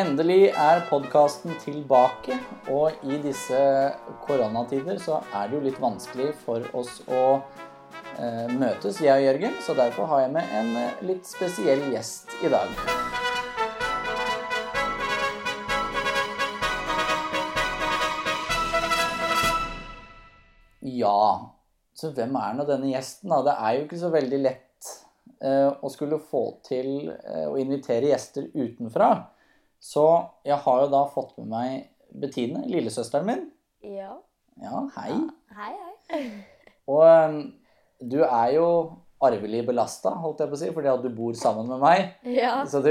Endelig er podkasten tilbake, og i disse koronatider så er det jo litt vanskelig for oss å eh, møtes, jeg og Jørgen, så derfor har jeg med en eh, litt spesiell gjest i dag. Ja, så hvem er nå denne gjesten, da? Det er jo ikke så veldig lett eh, å skulle få til eh, å invitere gjester utenfra. Så jeg har jo da fått med meg Bettine, lillesøsteren min. Ja. Ja, hei. Hei, hei. Og um, du er jo arvelig belasta, holdt jeg på å si, fordi at du bor sammen med meg. Ja. Så du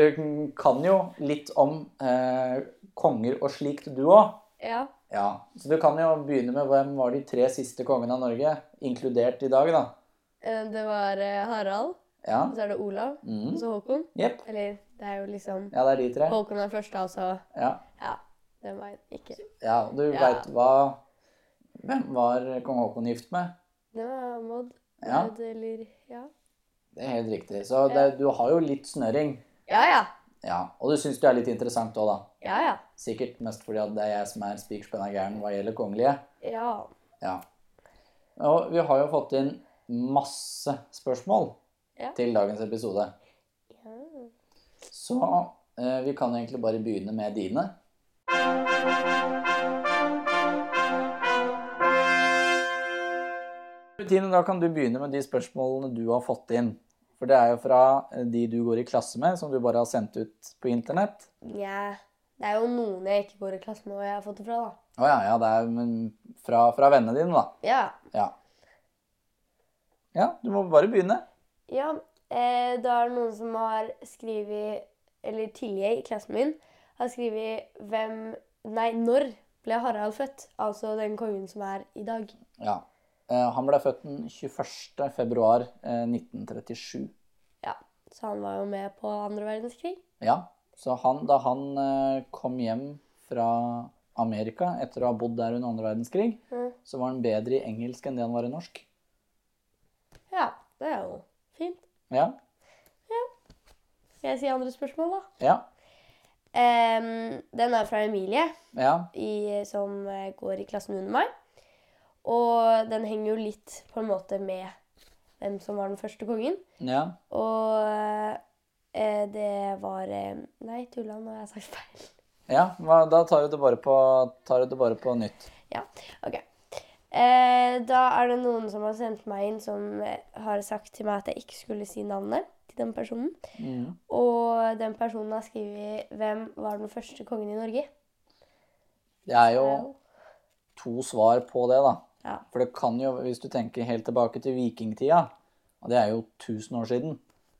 kan jo litt om eh, konger og slikt, du òg. Ja. Ja, så du kan jo begynne med hvem var de tre siste kongene av Norge, inkludert i dag, da. Eh, Det var eh, Harald, Ja. og så er det Olav, mm. og så Håkon. Yep. Eller det er jo liksom Ja, det er de tre. Håkon er første, altså. Ja. Ja. Den var ikke ja du Ja. veit hva Hvem var kong Håkon gift med? Det var Maud. Ja. Maud, Eller Ja. Det er helt riktig. Så det, du har jo litt snøring. Ja, ja. Ja, Og du syns det er litt interessant òg, da. Ja, ja. Sikkert mest fordi at det er jeg som er spikspenna gæren hva gjelder kongelige. Ja. Ja. Og vi har jo fått inn masse spørsmål Ja. til dagens episode. ja. Så eh, vi kan egentlig bare begynne med dine. Tine, da kan du begynne med de spørsmålene du har fått inn. For det er jo fra eh, de du går i klasse med, som du bare har sendt ut på internett. Ja, Det er jo noen jeg ikke går i klasse med, og jeg har fått det fra, da. Å ja, ja, det er men fra, fra vennene dine, da. Ja. Ja. Ja, du må bare begynne. Ja, eh, da er det noen som har skrevet Eller Tilje i klassen min har skrevet hvem Nei, når ble Harald født? Altså den kongen som er i dag. Ja. Eh, han ble født den 21. februar eh, 1937. Ja, Så han var jo med på andre verdenskrig. Ja, så han, da han eh, kom hjem fra Amerika etter å ha bodd der under andre verdenskrig, Mm. så var han bedre i engelsk enn det han var i norsk. Ja, det er jo fint. Ja, ja. Skal jeg si andre spørsmål, da? ja, Um, den er fra Emilie, ja, i, som eh, går i klassen under meg. Og den henger jo litt på en måte med hvem som var den første kongen. ja. Og eh, det var eh, Nei, tulla, nå har jeg sagt feil. ja da tar du det bare på, tar du det bare på nytt. Ja, ok. Eh, da er det noen som har sendt meg inn, som eh, har sagt til meg at jeg ikke skulle si navnet til den personen. Mm. Og den personen har skrevet 'Hvem var den første kongen i Norge?' Det er jo to svar på det, da. Ja. For det kan jo, hvis du tenker helt tilbake til vikingtida, og det er jo 1000 år siden,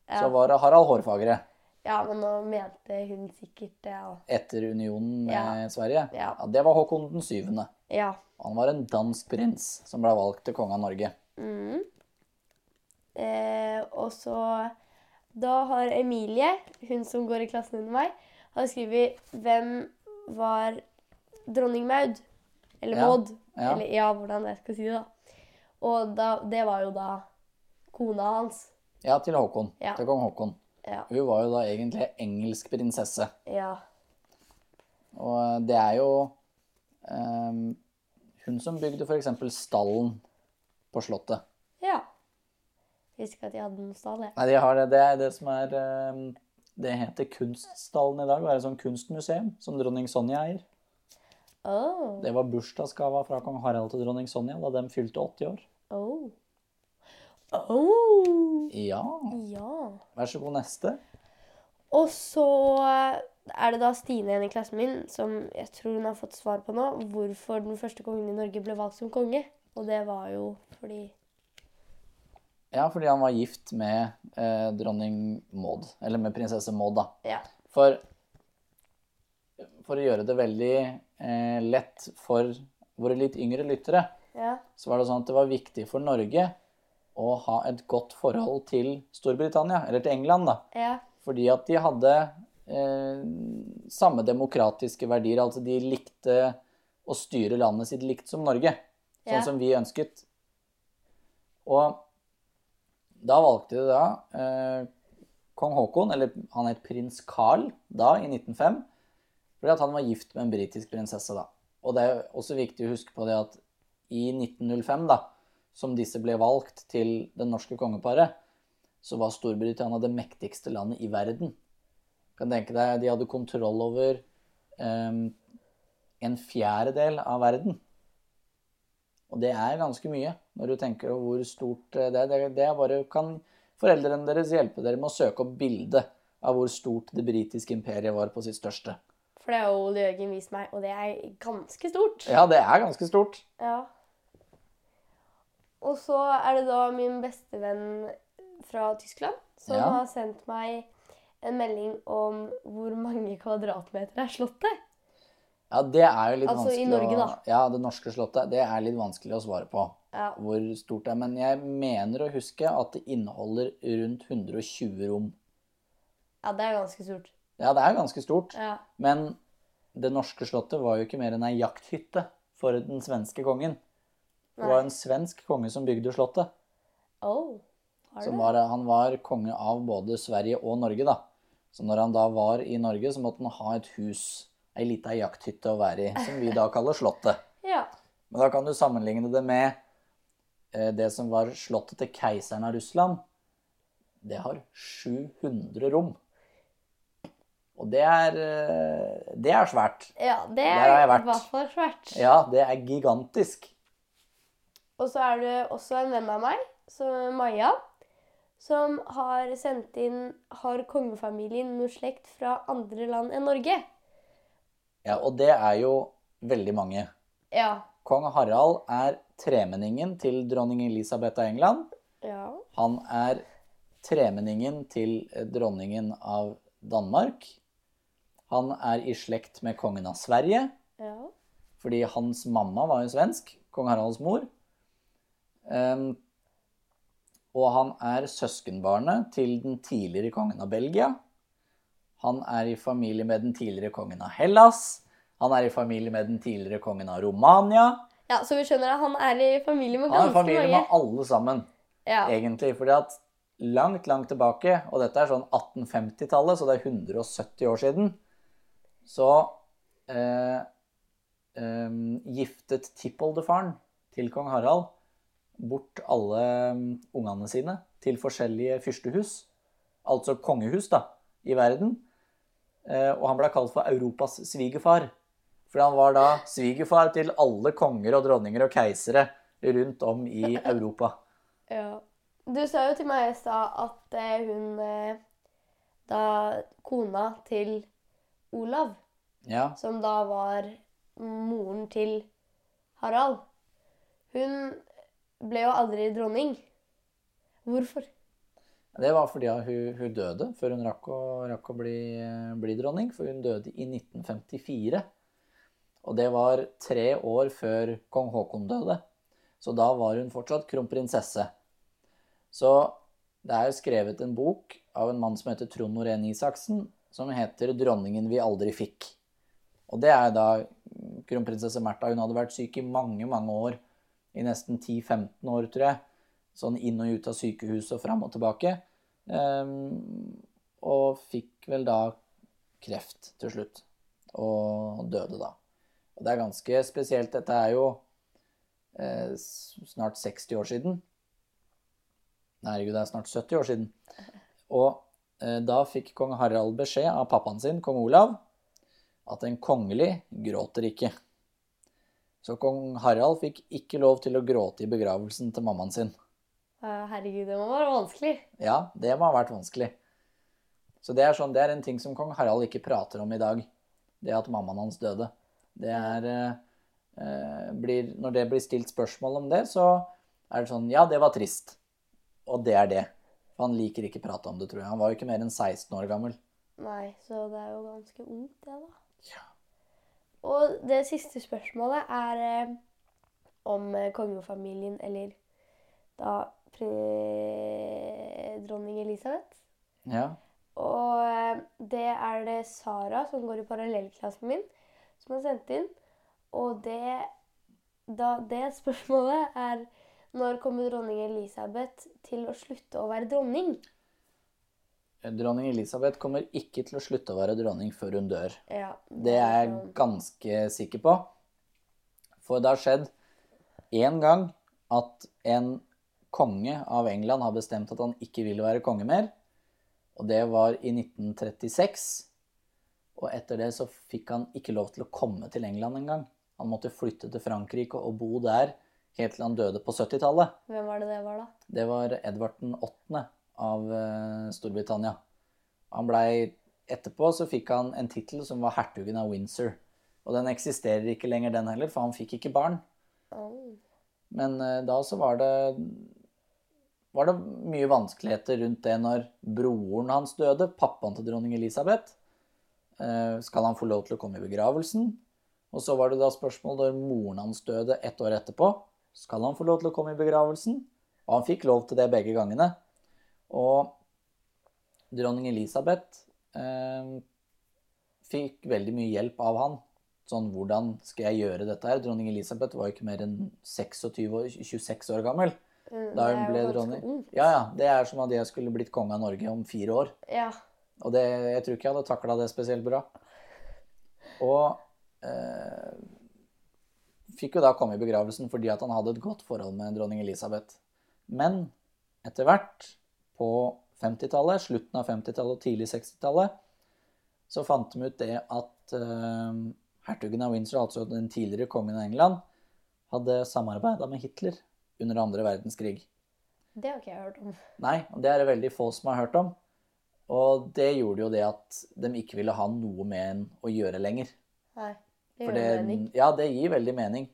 Ja. så var det Harald Hårfagre Ja, men nå mente hun sikkert det òg. etter unionen med Ja. Sverige. Ja. det var Håkon den syvende. Ja. Han var en dansk prins som ble valgt til konge av Norge. Mm. Eh, og så Da har Emilie, hun som går i klassen under meg, har skrevet 'Hvem var dronning Maud?' Eller Ja, Maud. ja. Eller ja, hvordan jeg skal si det, da. Og da, det var jo da kona hans. Ja, til Håkon. Ja. Til kong Håkon. Ja. Hun var jo da egentlig engelsk prinsesse. Ja. Og det er jo ehm, hun som bygde f.eks. stallen på Slottet. ja. Jeg visste ikke at de hadde noen stall, jeg. Nei, de har det. Det er det som er ehm, Det heter Kunststallen i dag. Det er et sånt kunstmuseum som dronning Sonja eier. Oh. Det var bursdagsgava fra kong Harald til dronning Sonja da de fylte 80 år. Oh. Oh. Ja, Ja. vær så god, neste. Og så er det da Stine igjen i klassen min som jeg tror hun har fått svar på nå, hvorfor den første kongen i Norge ble valgt som konge. Og det var jo fordi Ja, fordi han var gift med eh, dronning Maud. Eller med prinsesse Maud, da. Ja. For, for å gjøre det veldig eh, lett for våre litt yngre lyttere, Ja. så var det sånn at det var viktig for Norge å ha et godt forhold til Storbritannia, eller til England, da. Ja. Fordi at de hadde samme demokratiske verdier. Altså de likte å styre landet sitt likt som Norge. Sånn Ja. som vi ønsket. Og da valgte de da eh, kong Haakon, eller han het prins Carl da, i 1905, Fordi at han var gift med en britisk prinsesse, da. Og det er også viktig å huske på det at i 1905, da, som disse ble valgt til det norske kongeparet, så var Storbritannia det mektigste landet i verden. Kan tenke deg, De hadde kontroll over um, en fjerdedel av verden. Og det er ganske mye, når du tenker over hvor stort det er. Det, er bare kan foreldrene deres hjelpe dere med å søke opp bildet av hvor stort det britiske imperiet var på sitt største. For det har Ole Jørgen vist meg, og det er ganske stort. Ja, det er ganske stort. Ja. Og så er det da min bestevenn fra Tyskland som Ja. har sendt meg en melding om hvor mange kvadratmeter er slottet. Ja, det er jo litt Altså, i vanskelig da. å. Ja, det norske slottet. Det er litt vanskelig å svare på Ja. hvor stort det er. Men jeg mener å huske at det inneholder rundt 120 rom. ja, det er ganske stort. Ja, det er ganske stort. Ja. Men det norske slottet var jo ikke mer enn ei jakthytte for den svenske kongen. Det var en svensk konge som bygde slottet. Oh, har du Som det? var, han var konge av både Sverige og Norge, da. Så når han da var i Norge, så måtte han ha et hus, ei lita jakthytte å være i, som vi da kaller Slottet. Ja. Men da kan du sammenligne det med eh, det som var slottet til keiseren av Russland. Det har 700 rom. Og det er, eh, det er svært. ja, det er i hvert fall svært. Ja, det er gigantisk. Og så er det også en venn av meg, så Maja, som har sendt inn Har kongefamilien noe slekt fra andre land enn Norge? Ja, og det er jo veldig mange. Ja. Kong Harald er tremenningen til dronning Elisabeth av England. Ja. Han er tremenningen til eh, dronningen av Danmark. Han er i slekt med kongen av Sverige, Ja. fordi hans mamma var jo svensk, kong Haralds mor. Ehm, og han er søskenbarnet til den tidligere kongen av Belgia. Han er i familie med den tidligere kongen av Hellas. Han er i familie med den tidligere kongen av Romania. ja, så vi skjønner at han er i familie med ganske mange. Han er i familie mange. med alle sammen. Ja. egentlig. fordi at langt, langt tilbake, og dette er sånn 1850-tallet, så det er 170 år siden, så eh, eh, giftet tippoldefaren til kong Harald bort alle mm, ungene sine til forskjellige fyrstehus, altså kongehus da, i verden. Eh, og han ble kalt for Europas svigerfar. For han var da svigerfar til alle konger og dronninger og keisere rundt om i Europa. ja. Du sa jo til meg i stad at eh, hun eh, Da kona til Olav, Ja, som da var moren til Harald Hun ble jo aldri dronning. Hvorfor? Det var fordi hun, hun døde før hun rakk å, rakk å bli, bli dronning, for hun døde i 1954. Og det var tre år før kong Haakon døde. Så da var hun fortsatt kronprinsesse. Så det er jo skrevet en bok av en mann som heter Trond Norén Isaksen, som heter 'Dronningen vi aldri fikk'. Og det er da kronprinsesse Märtha. Hun hadde vært syk i mange, mange år. I nesten 10-15 år, tror jeg. Sånn inn og ut av sykehuset og fram og tilbake. Ehm, og fikk vel da kreft til slutt. Og døde da. Og det er ganske spesielt. Dette er jo eh, snart 60 år siden. Nei, herregud, det er snart 70 år siden. Og eh, da fikk kong Harald beskjed av pappaen sin, kong Olav, at en kongelig gråter ikke. Så kong Harald fikk ikke lov til å gråte i begravelsen til mammaen sin. Herregud, det må være vanskelig. Ja, det må ha vært vanskelig. Så det er, sånn, det er en ting som kong Harald ikke prater om i dag. Det at mammaen hans døde. Det er eh, blir, Når det blir stilt spørsmål om det, så er det sånn Ja, det var trist. Og det er det. For han liker ikke prate om det, tror jeg. Han var jo ikke mer enn 16 år gammel. Nei, så det er jo ganske ungt, det, da. Ja. Og det siste spørsmålet er eh, om eh, kongefamilien, eller da dronning Elisabeth. Ja. Og eh, det er det Sara, som går i parallellklassen min, som har sendt inn. Og det, da, det spørsmålet er når kommer dronning Elisabeth til å slutte å være dronning? Dronning Elisabeth kommer ikke til å slutte å være dronning før hun dør. Ja. Det er jeg sånn- ganske sikker på. For det har skjedd én gang at en konge av England har bestemt at han ikke vil være konge mer. Og det var i 1936. Og etter det så fikk han ikke lov til å komme til England engang. Han måtte flytte til Frankrike og bo der helt til han døde på 70-tallet. Hvem var det det var, da? Det var Edvard den 8. av eh, Storbritannia. Han blei Etterpå så fikk han en tittel som var hertugen av Windsor. Og den eksisterer ikke lenger, den heller, for han fikk ikke barn. Men eh, da så var det var det mye vanskeligheter rundt det når broren hans døde, pappaen til dronning Elisabeth. Eh, Skal han få lov til å komme i begravelsen? Og så var det da spørsmål når moren hans døde ett år etterpå. Skal han få lov til å komme i begravelsen? Og han fikk lov til det begge gangene. Og dronning Elisabeth eh, fikk veldig mye hjelp av han. Sånn, hvordan skal jeg gjøre dette her? Dronning Elisabeth var jo ikke mer enn 26 år, 26 år gammel. Mm, Da hun ble dronning. Ja, ja. Det er som at jeg skulle blitt konge av Norge om fire år. Ja. Og det, jeg tror ikke jeg hadde takla det spesielt bra. Og eh, fikk jo da komme i begravelsen fordi at han hadde et godt forhold med dronning Elisabeth. Men etter hvert, på 50-tallet, slutten av 50-tallet og tidlig 60-tallet, så fant de ut det at uh, hertugen av Windsor, altså den tidligere kongen av England, hadde samarbeida med Hitler under andre verdenskrig. Det har ikke jeg hørt om. Nei, og det er det veldig få som har hørt om. Og det gjorde jo det at de ikke ville ha noe med en å gjøre lenger. Nei. Det gjør det, mening. ja, det gir veldig mening.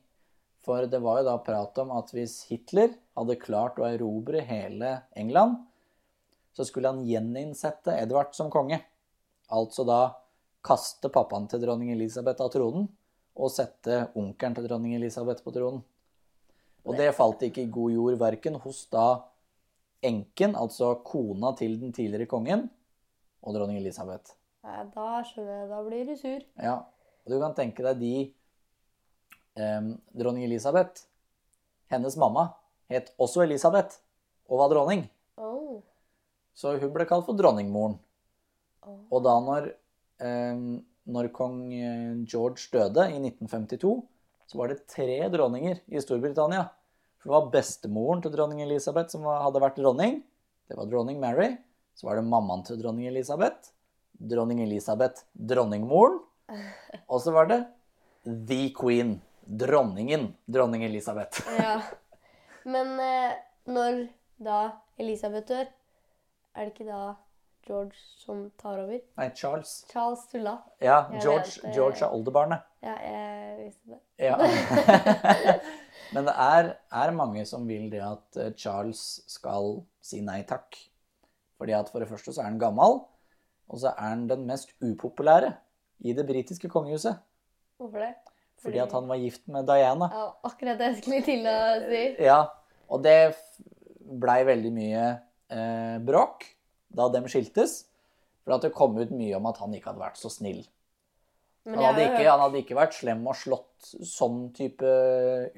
For det var jo da prat om at hvis Hitler hadde klart å erobre hele England, så skulle han gjeninnsette Edvard som konge. Altså da kaste pappaen til dronning Elisabeth av tronen og sette onkelen til dronning Elisabeth på tronen. Og det falt ikke i god jord verken hos da enken, altså kona til den tidligere kongen, og dronning Elisabeth. Nei, da skjønner jeg. Da blir du sur. Ja, og du kan tenke deg de em, Dronning Elisabeth, hennes mamma, het også Elisabeth og var dronning. Oh. Så hun ble kalt for dronningmoren. Oh. Og da når, eh, når kong eh, George døde i 1952, så var det tre dronninger i Storbritannia. For det var bestemoren til dronning Elisabeth som var- hadde vært dronning. Det var dronning Mary. Så var det mammaen til dronning Elisabeth. Dronning Elisabeth, dronningmoren. Og så var det The Queen, dronningen, dronning Elisabeth. Ja. Men eh, når da Elisabeth dør, er det ikke da George som tar over? Nei, Charles. Charles tulla. Ja, George, vet, eh, George er oldebarnet. Ja, jeg visste det. Ja. Men det er, er mange som vil det at eh, Charles skal si nei takk. Fordi at for det første så er han gammel, og så er han den mest upopulære i det britiske kongehuset. Hvorfor det? Fordi at han var gift med Diana. Ja, akkurat det jeg skulle til å si. Ja, og det blei veldig mye eh, bråk da dem skiltes. For at det kom ut mye om at han ikke hadde vært så snill. Han hadde, ikke, han hadde ikke vært slem og slått sånn type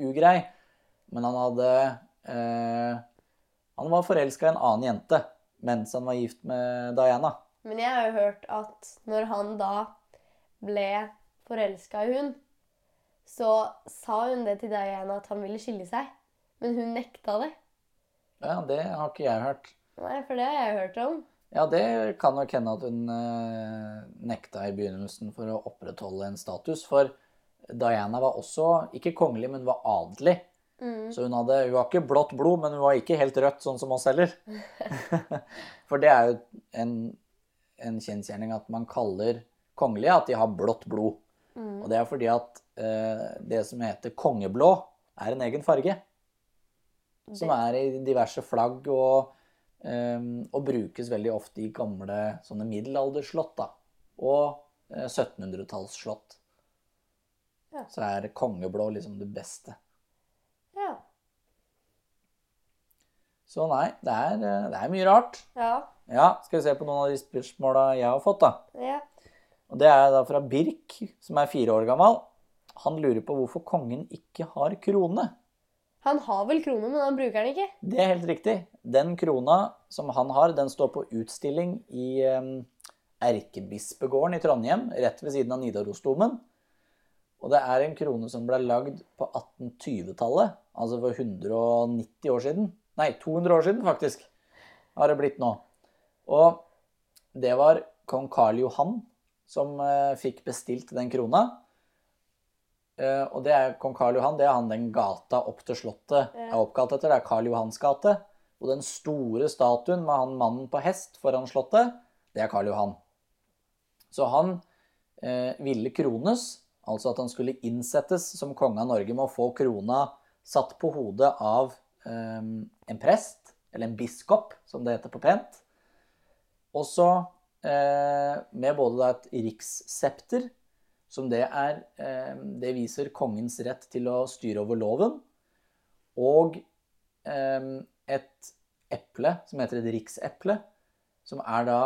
ugrei, men han hadde eh, Han var forelska i en annen jente mens han var gift med Diana. Men jeg har jo hørt at når han da ble forelska i hun, så sa hun det til Diana at han ville skille seg. Men hun nekta det. Ja, det har ikke jeg hørt. Nei, for det har jeg hørt om. Ja, det kan nok hende at hun eh, nekta i begynnelsen for å opprettholde en status. For Diana var også ikke kongelig, men var adelig. Mm. Så hun, hadde, hun var ikke blått blod, men hun var ikke helt rødt, sånn som oss heller. For det er jo en, en kjensgjerning at man kaller kongelige at de har blått blod. Mm. Og det er fordi at eh, det som heter kongeblå, er en egen farge. Som er i diverse flagg og, og brukes veldig ofte i gamle sånne middelalderslott. da. Og eh, 1700-tallsslott. Ja. Så er kongeblå liksom det beste. Ja. Så nei, det er, eh, det er mye rart. Ja. Ja, skal vi se på noen av de spørsmåla jeg har fått, da. Ja. Og det er da fra Birk, som er fire år gammel. Han lurer på hvorfor kongen ikke har krone. Han har vel krone, men han bruker den ikke. Det er helt riktig. Den krona som han har, den står på utstilling i eh, Erkebispegården i Trondheim, rett ved siden av Nidarosdomen. Og det er en krone som ble lagd på 1820-tallet, altså for 190 år siden. Nei, 200 år siden, faktisk, har det blitt nå. Og det var kong Karl Johan som eh, fikk bestilt den krona. Eh, og det er kong Karl Johan, det er han den gata opp til Slottet er oppkalt etter. Det er Karl Johans gate. Og den store statuen med han mannen på hest foran Slottet, det er Karl Johan. Så han uh, ville krones, altså at han skulle innsettes som konge av Norge med å få krona satt på hodet av um, en prest, eller en biskop, som det heter på pent. Og så uh, med både et rikssepter, som det er eh, Det viser kongens rett til å styre over loven, og eh, et eple som heter et rikseple, som er da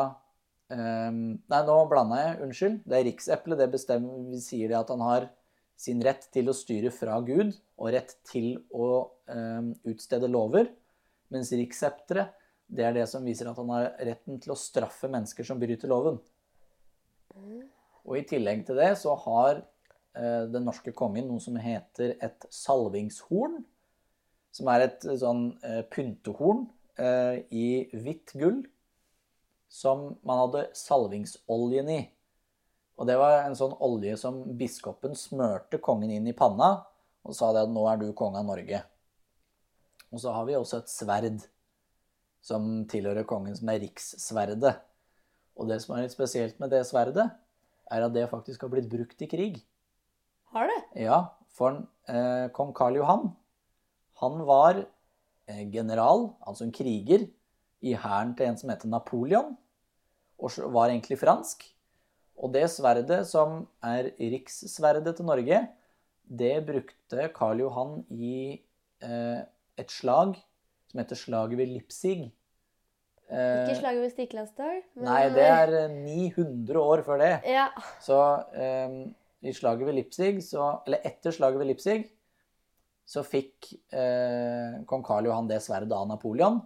Um, nei, nå blanda jeg. Unnskyld. Det er rikseple. Det bestemmer, vi sier det at han har sin rett til å styre fra Gud og rett til å utstede lover. Mens rikssepteret, det er det som viser at han har retten til å straffe mennesker som bryter loven. Og i tillegg til det så har uh, den norske kongen noe som heter et salvingshorn. Som er et sånn uh, pyntehorn i hvitt gull som man hadde salvingsoljen i. Og det var en sånn olje som biskopen smørte kongen inn i panna og sa det at nå er du konge av Norge. Og så har vi også et sverd som tilhører kongen, som er rikssverdet. Og det som er litt spesielt med det sverdet, er at det faktisk har blitt brukt i krig. Har det? Ja, for eh, kong Karl Johan, han var eh, general, altså en kriger, i hæren til en som heter Napoleon, og var egentlig fransk. Og det sverdet som er rikssverdet til Norge, det brukte Karl Johan i eh, et slag som heter slaget ved Lipsig. Eh, Ikke slaget ved Stiklastad? Nei, det er eh, 900 år før det. Ja. Så eh, i slaget ved Lipsig, så, eller etter slaget ved Lipsig, så fikk eh, kong Karl Johan det sverdet av Napoleon.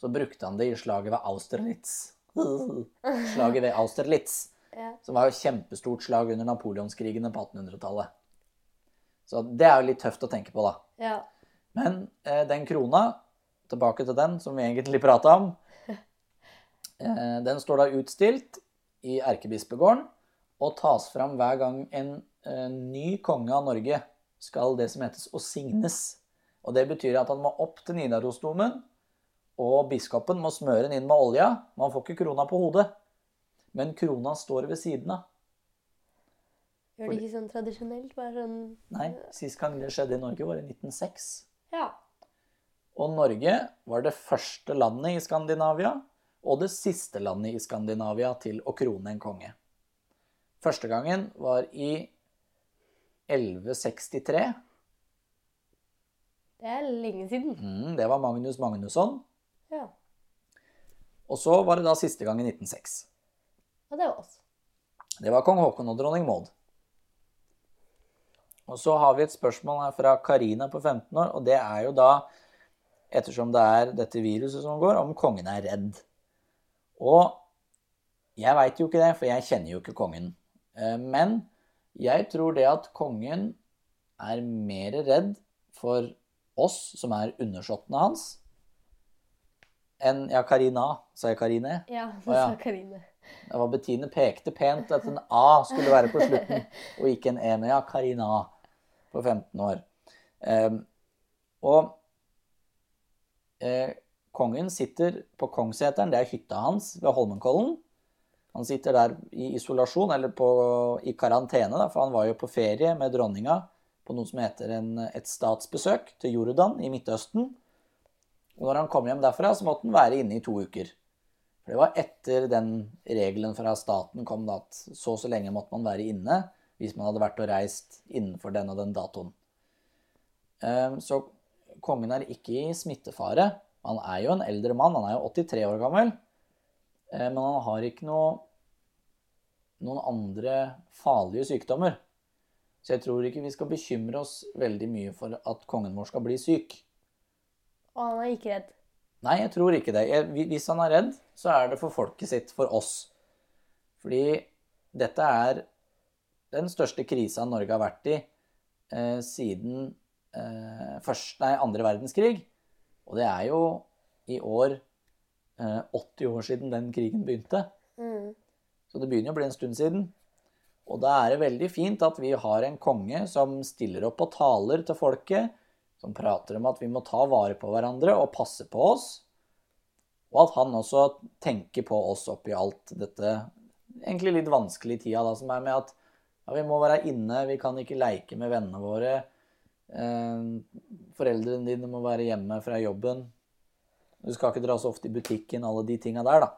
Så brukte han det i slaget ved Austerlitz. Slaget ved Austerlitz, ja. som var jo kjempestort slag under napoleonskrigene på 1800-tallet. Så det er jo litt tøft å tenke på, da. ja. Men eh, den krona, tilbake til den som vi egentlig prata om, eh, den står da utstilt i Erkebispegården og tas fram hver gang en eh, ny konge av Norge skal det som hetes å signes. Og det betyr at han må opp til Nidarosdomen, og biskopen må smøre den inn med olja. Man får ikke krona på hodet, men krona står ved siden av. Gjør det ikke sånn tradisjonelt? Bare sånn Nei, sist gang det skjedde i Norge var i 1906. Ja. Og Norge var det første landet i Skandinavia og det siste landet i Skandinavia til å krone en konge. Første gangen var i 1163. Det er lenge siden. Mm, det var Magnus Magnusson. Ja. Og så var det da siste gang i 1906. Og det var oss. Det var kong Haakon og dronning Maud. Og så har vi et spørsmål her fra Karina på 15 år, og det er jo da, ettersom det er dette viruset som går, om kongen er redd. Og jeg veit jo ikke det, for jeg kjenner jo ikke kongen. Eh, Men jeg tror det at kongen er mer redd for oss som er undersåttene hans, enn Ja, Karina, sa jeg Karine? Ja, du sa Karine. Det var Bettine pekte pent at en A skulle være på slutten, og ikke en E. Men ja, Karina på 15 år. Ehm, og eh, kongen sitter på Kongsseteren, det er hytta hans ved Holmenkollen. Han sitter der i isolasjon, eller på, i karantene, da, for han var jo på ferie med dronninga på noe som heter en, et statsbesøk til Jordan i Midtøsten. Og når han kom hjem derfra, så måtte han være inne i to uker. For det var etter den regelen fra staten kom da at så og så lenge måtte man være inne hvis man hadde vært og reist innenfor den og den datoen. Ehm, Så kongen er ikke i smittefare. Han er jo en eldre mann, han er jo 83 år gammel. Eh, Men han har ikke noe, noen andre farlige sykdommer. Så jeg tror ikke vi skal bekymre oss veldig mye for at kongen vår skal bli syk. Og han er ikke redd. Nei, jeg tror ikke det. Jeg, hvis han er redd, så er det for folket sitt, for oss. Fordi dette er den største krisa Norge har vært i eh, siden eh, første, nei, andre verdenskrig. Og det er jo i år eh, 80 år siden den krigen begynte. Mm. Så det begynner å bli en stund siden. Og da er det veldig fint at vi har en konge som stiller opp og taler til folket, som prater om at vi må ta vare på hverandre og passe på oss, og at han også tenker på oss oppi alt dette egentlig litt vanskelige tida da, som er med at ja, vi må være inne, vi kan ikke leke med vennene våre, foreldrene dine må være hjemme fra jobben, du skal ikke dra så ofte i butikken, alle de tinga der, da.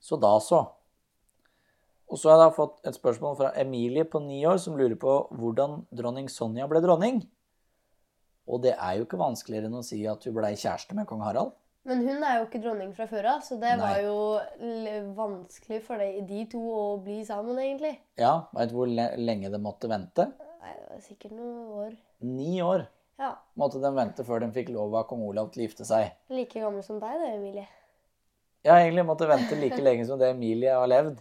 Så da så. Og så har jeg da fått et spørsmål fra Emilie på ni år som lurer på hvordan dronning Sonja ble dronning. Og det er jo ikke vanskeligere enn å si at hun blei kjæreste med kong Harald. Men hun er jo ikke dronning fra før av, så det Nei. var jo vanskelig for de, de to å bli sammen, egentlig. Ja, veit du hvor lenge det måtte vente? Nei, det var sikkert noen år. Ni år Ja. måtte de vente før de fikk lov av kong Olav til å gifte seg. Like gammel som deg, da, Emilie. Ja, egentlig måtte vente like lenge som det Emilie har levd.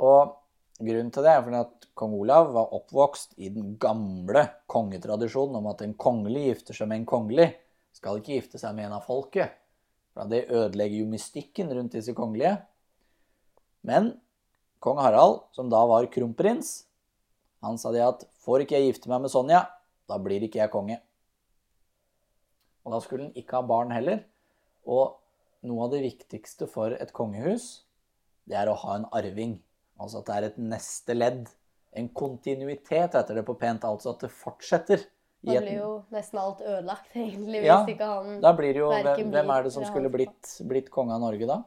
Og grunnen til det er fordi at kong Olav var oppvokst i den gamle kongetradisjonen om at en kongelig gifter seg med en kongelig. Skal ikke gifte seg med en av folket. For det ødelegger jo mystikken rundt disse kongelige. Men kong Harald, som da var kronprins, han sa det at får ikke jeg gifte meg med Sonja, da blir ikke jeg konge. Og da skulle han ikke ha barn heller. Og noe av det viktigste for et kongehus, det er å ha en arving. Altså at det er et neste ledd. En kontinuitet, heter det på pent. Altså at det fortsetter. Da blir jo nesten alt ødelagt, egentlig, hvis Ja, ikke han Da blir det jo Hvem, hvem er det som skulle blitt, blitt konge av Norge da?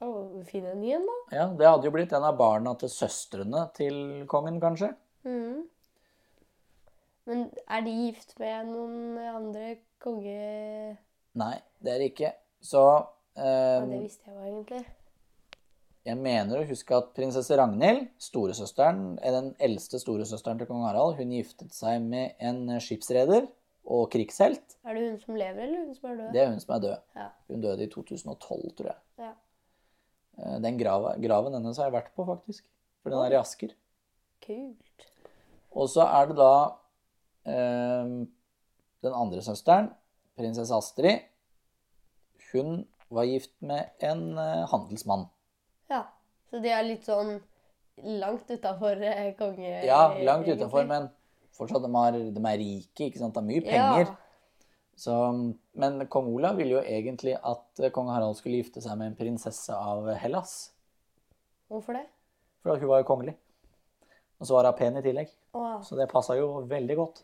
Finne en ny en, da. Ja, Det hadde jo blitt en av barna til søstrene til kongen, kanskje. Mm. Men er de gift med noen andre konge... Nei, det er de ikke. Så Ja, eh, det visste jeg jo egentlig. jeg mener å huske at prinsesse Ragnhild, storesøsteren, er den eldste storesøsteren til kong Harald, hun giftet seg med en skipsreder og krigshelt. Er det hun som lever, eller hun som er død? Det er hun som er død. Ja. Hun døde i 2012, tror jeg. Ja. Eh, Den grava, graven hennes har jeg vært på, faktisk. For den er i Asker. Kult. Og så er det da eh, den andre søsteren, prinsesse Astrid. Hun var gift med en eh, handelsmann. Ja. Så de er litt sånn langt utafor eh, konge... Ja, langt utafor, men fortsatt, de, er, de er rike, ikke sant? Det er mye penger. Ja. Så, men kong Olav ville jo egentlig at kong Harald skulle gifte seg med en prinsesse av Hellas. Hvorfor det? Fordi hun var jo kongelig. Og så var hun pen i tillegg. Wow. Så det passa jo veldig godt.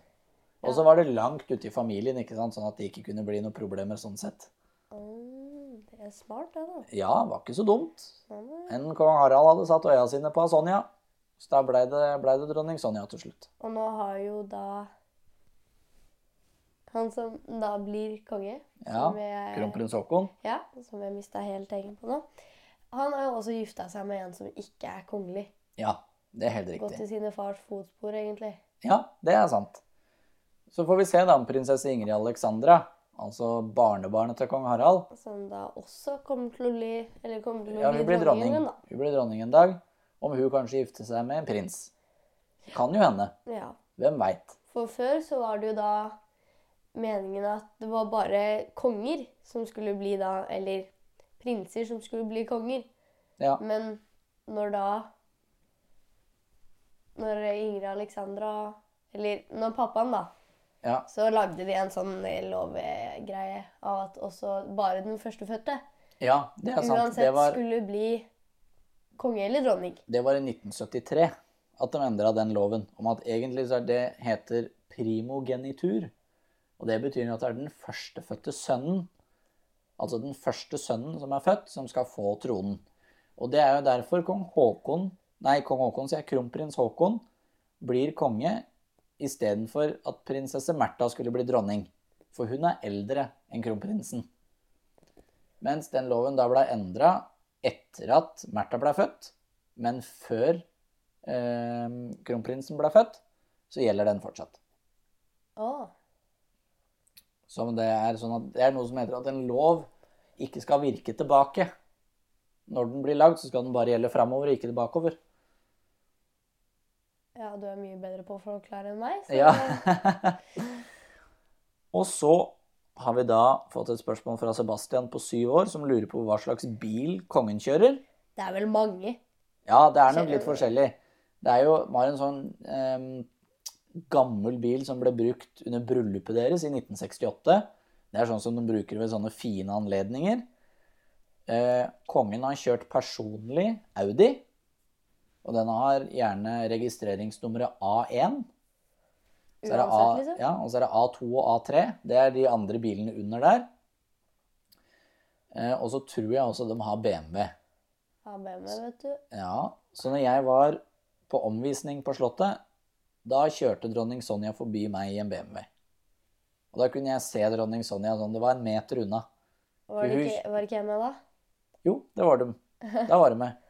Og så var det langt ute i familien, ikke sant? sånn at det ikke kunne bli noen problemer sånn sett. Mm, det er smart, det, da. Ja, var ikke så dumt. Men kong Harald hadde satt øya sine på Sonja. Så da blei det, ble det dronning Sonja til slutt. Og nå har jo da Han som da blir konge, Ja, jeg, Kronprins Haakon. ja, som jeg mista helt tengen på nå, han har jo også gifta seg med en som ikke er kongelig. Ja, det er helt riktig. Gått i sine fars fotspor, egentlig. Ja, det er sant. Så får vi se da om prinsesse Ingrid Alexandra, altså barnebarnet til kong Harald. Som da også kommer til å bli Eller kommer til å Ja, bli dronning. dronningen, da. Hun blir dronning en dag. Om hun kanskje gifter seg med en prins. Kan jo hende. Ja. Hvem veit. For før så var det jo da meningen at det var bare konger som skulle bli da Eller prinser som skulle bli konger. Ja. Men når da Når Ingrid Alexandra Eller når pappaen, da, ja. så lagde de en sånn lovgreie av at også bare den førstefødte Ja, det er sant. uansett Det var, skulle bli konge eller dronning. det var i 1973 at de endra den loven om at egentlig så er det heter primogenitur. Og det betyr at det er den førstefødte sønnen, altså den første sønnen som er født, som skal få tronen. Og det er jo derfor kong Håkon, nei, kong Håkon, sier jeg, kronprins Håkon blir konge istedenfor at prinsesse Märtha skulle bli dronning. For hun er eldre enn kronprinsen. Mens den loven da ble endra etter at Märtha ble født, men før eh, kronprinsen ble født, så gjelder den fortsatt. Å. Så det er, sånn at, det er noe som heter at en lov ikke skal virke tilbake. Når den blir lagd, så skal den bare gjelde framover, ikke tilbakeover. Ja, du er mye bedre på å forklare enn meg. Så Ja. Og så har vi da fått et spørsmål fra Sebastian på syv år, som lurer på hva slags bil kongen kjører. det er vel mange. Ja, det er nok litt forskjellig. Det er jo var en sånn em, gammel bil som ble brukt under bryllupet deres i 1968. Det er sånn som de bruker ved sånne fine anledninger. Eh, kongen har kjørt personlig Audi, og den har gjerne registreringsnummeret A1. Så er det A, liksom. ja, og så er det A2 og A3. Det er de andre bilene under der. Eh, og så tror jeg også de har BMW. Har BMW, vet du. Ja, så når jeg var på omvisning på Slottet, da kjørte dronning Sonja forbi meg i en BMW. Og da kunne jeg se dronning Sonja sånn, det var en meter unna. Var det ikke, var ikke jeg med da? Jo, det var de. Da var de med.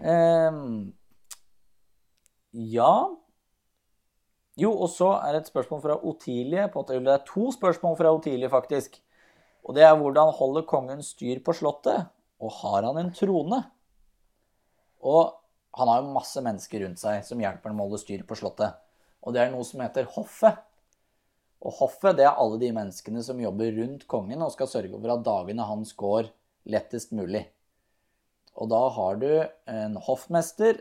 Um, ja Jo, og så er det et spørsmål fra Otilie. Det er to spørsmål fra Otilie, faktisk. Og det er hvordan holder kongen styr på Slottet? Og har han en trone? Og han har jo masse mennesker rundt seg som hjelper ham å holde styr på Slottet. Og det er noe som heter hoffet. Og hoffet det er alle de menneskene som jobber rundt kongen og skal sørge for at dagene hans går lettest mulig. Og da har du en hoffmester,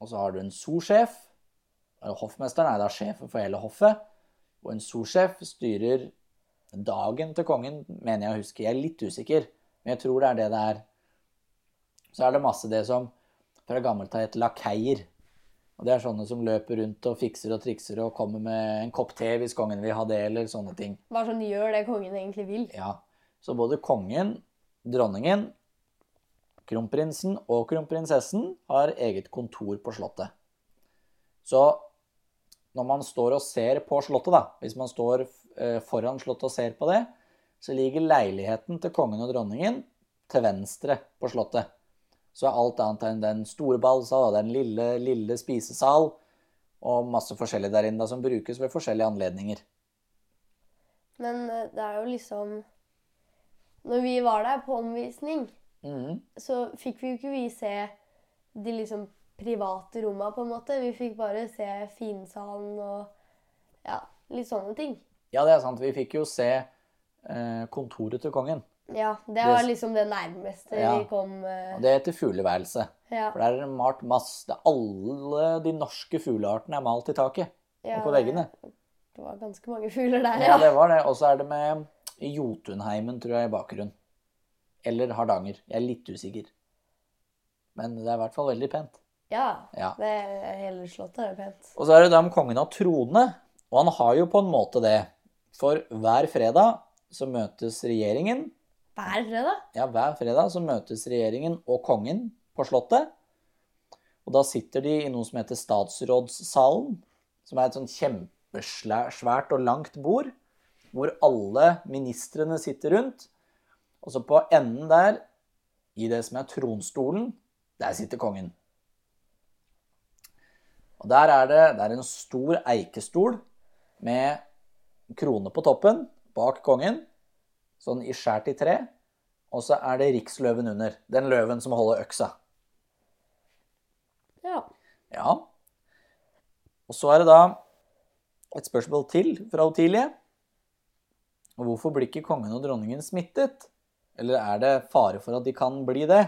og så har du en sorsjef. Hoffmesteren er da sjefen for hele hoffet. Og en sorsjef styrer dagen til kongen, mener jeg å huske. Jeg er litt usikker, men jeg tror det er det det er. Så er det masse det som fra gammelt av het lakeier. Og det er sånne som løper rundt og fikser og trikser og kommer med en kopp te hvis kongen vil ha det, eller sånne ting. Bare sånn gjør det kongen egentlig vil. Ja, så både kongen, dronningen, kronprinsen og kronprinsessen har eget kontor på slottet. Så når man står og ser på slottet, da, hvis man står eh, foran slottet og ser på det, så ligger leiligheten til kongen og dronningen til venstre på slottet. Så er alt annet enn den store ballsal og den lille, lille spisesal og masse forskjellig der inne da, som brukes ved forskjellige anledninger. Men eh, det er jo liksom Når vi var der på omvisning, Mhm. så fikk vi jo ikke vi se de liksom private romma, på en måte. Vi fikk bare se finsalen og ja, litt sånne ting. Ja, det er sant. Vi fikk jo se eh, kontoret til kongen. Ja, det var liksom det nærmeste Ja. vi kom eh, Og det heter fugleværelse. ja, For der er det malt masse det Alle de norske fugleartene er malt i taket ja, og på veggene. Det var ganske mange fugler der, Ja, ja. det var det. Og så er det med Jotunheimen, tror jeg, i bakgrunnen. Eller Hardanger. Jeg er litt usikker. Men det er i hvert fall veldig pent. Ja, Ja. det hele slottet er pent. Og så er det da om kongen av trone. Og han har jo på en måte det. For hver fredag så møtes regjeringen Hver fredag? Ja, hver fredag så møtes regjeringen og kongen på Slottet. Og da sitter de i noe som heter statsrådssalen, som er et sånn kjempesvært og langt bord, hvor alle ministrene sitter rundt. Og så på enden der, i det som er tronstolen, der sitter kongen. Og der er det, det er en stor eikestol med krone på toppen bak kongen, sånn i skjært i tre. Og så er det riksløven under. Den løven som holder øksa. Ja. Ja. Og så er det da et spørsmål til fra Otilie. Og Hvorfor blir ikke kongen og dronningen smittet? Eller er det fare for at de kan bli det?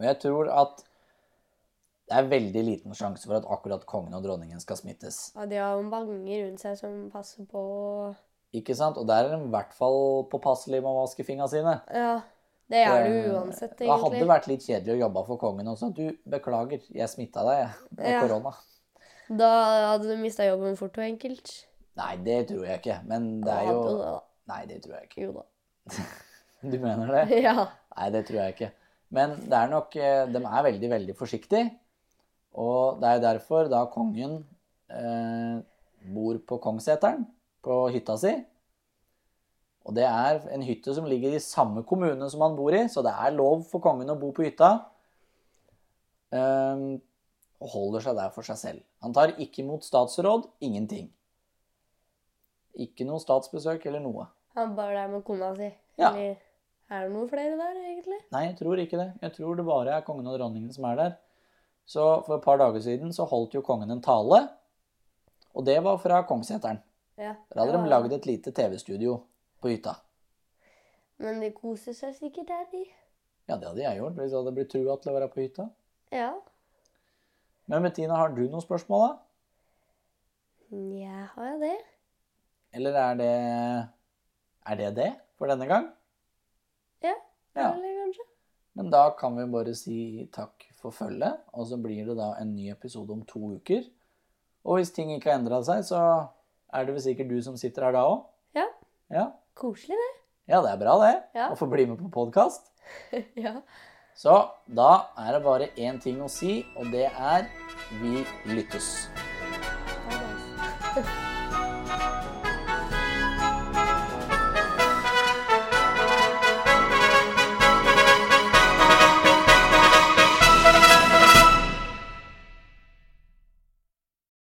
Og jeg tror at det er veldig liten sjanse for at akkurat kongen og dronningen skal smittes. ja, de har mange rundt seg som passer på Ikke sant? Og der er de i hvert fall påpasselige med å vaske fingrene sine. Ja, det er du uansett, egentlig. Det hadde vært litt kjedelig å jobbe for kongen også. Du, beklager, jeg smitta deg jeg, med Ja. korona. Da hadde du mista jobben fort og enkelt. Nei, det tror jeg ikke. Men det er jo. Nei, det tror jeg ikke. Jo da. Du mener det? Ja. Nei, det tror jeg ikke. Men det er nok eh, De er veldig, veldig forsiktige. Og det er derfor da kongen eh, bor på Kongsseteren, på hytta si. Og det er en hytte som ligger i samme kommune som han bor i, så det er lov for kongen å bo på hytta. Um, og holder seg der for seg selv. Han tar ikke imot statsråd, ingenting. Ikke noe statsbesøk eller noe. Han bare der med kona si. Ja. Eller er det noen flere der, egentlig? Nei, jeg tror ikke det. Jeg tror det bare er kongen og dronningen som er der. Så for et par dager siden så holdt jo kongen en tale, og det var fra Kongsseteren. Ja. Der hadde de lagd et lite TV-studio på hytta. Men de koser seg sikkert der, de. Ja, det hadde jeg gjort hvis jeg hadde blitt trua til å være på hytta. Ja. Men Bettina, har du noen spørsmål, da? Nja, har jeg det? Eller er det Er det det for denne gang? Ja. Ja. Eller kanskje? Men da kan vi bare si takk for følget, og så blir det da en ny episode om to uker. Og hvis ting ikke har endra seg, så er det vel sikkert du som sitter her da òg? Ja. Ja. Koselig, det. ja, det er bra, det. Ja. Å få bli med på podkast. ja. Så da er det bare én ting å si, og det er vi lyttes.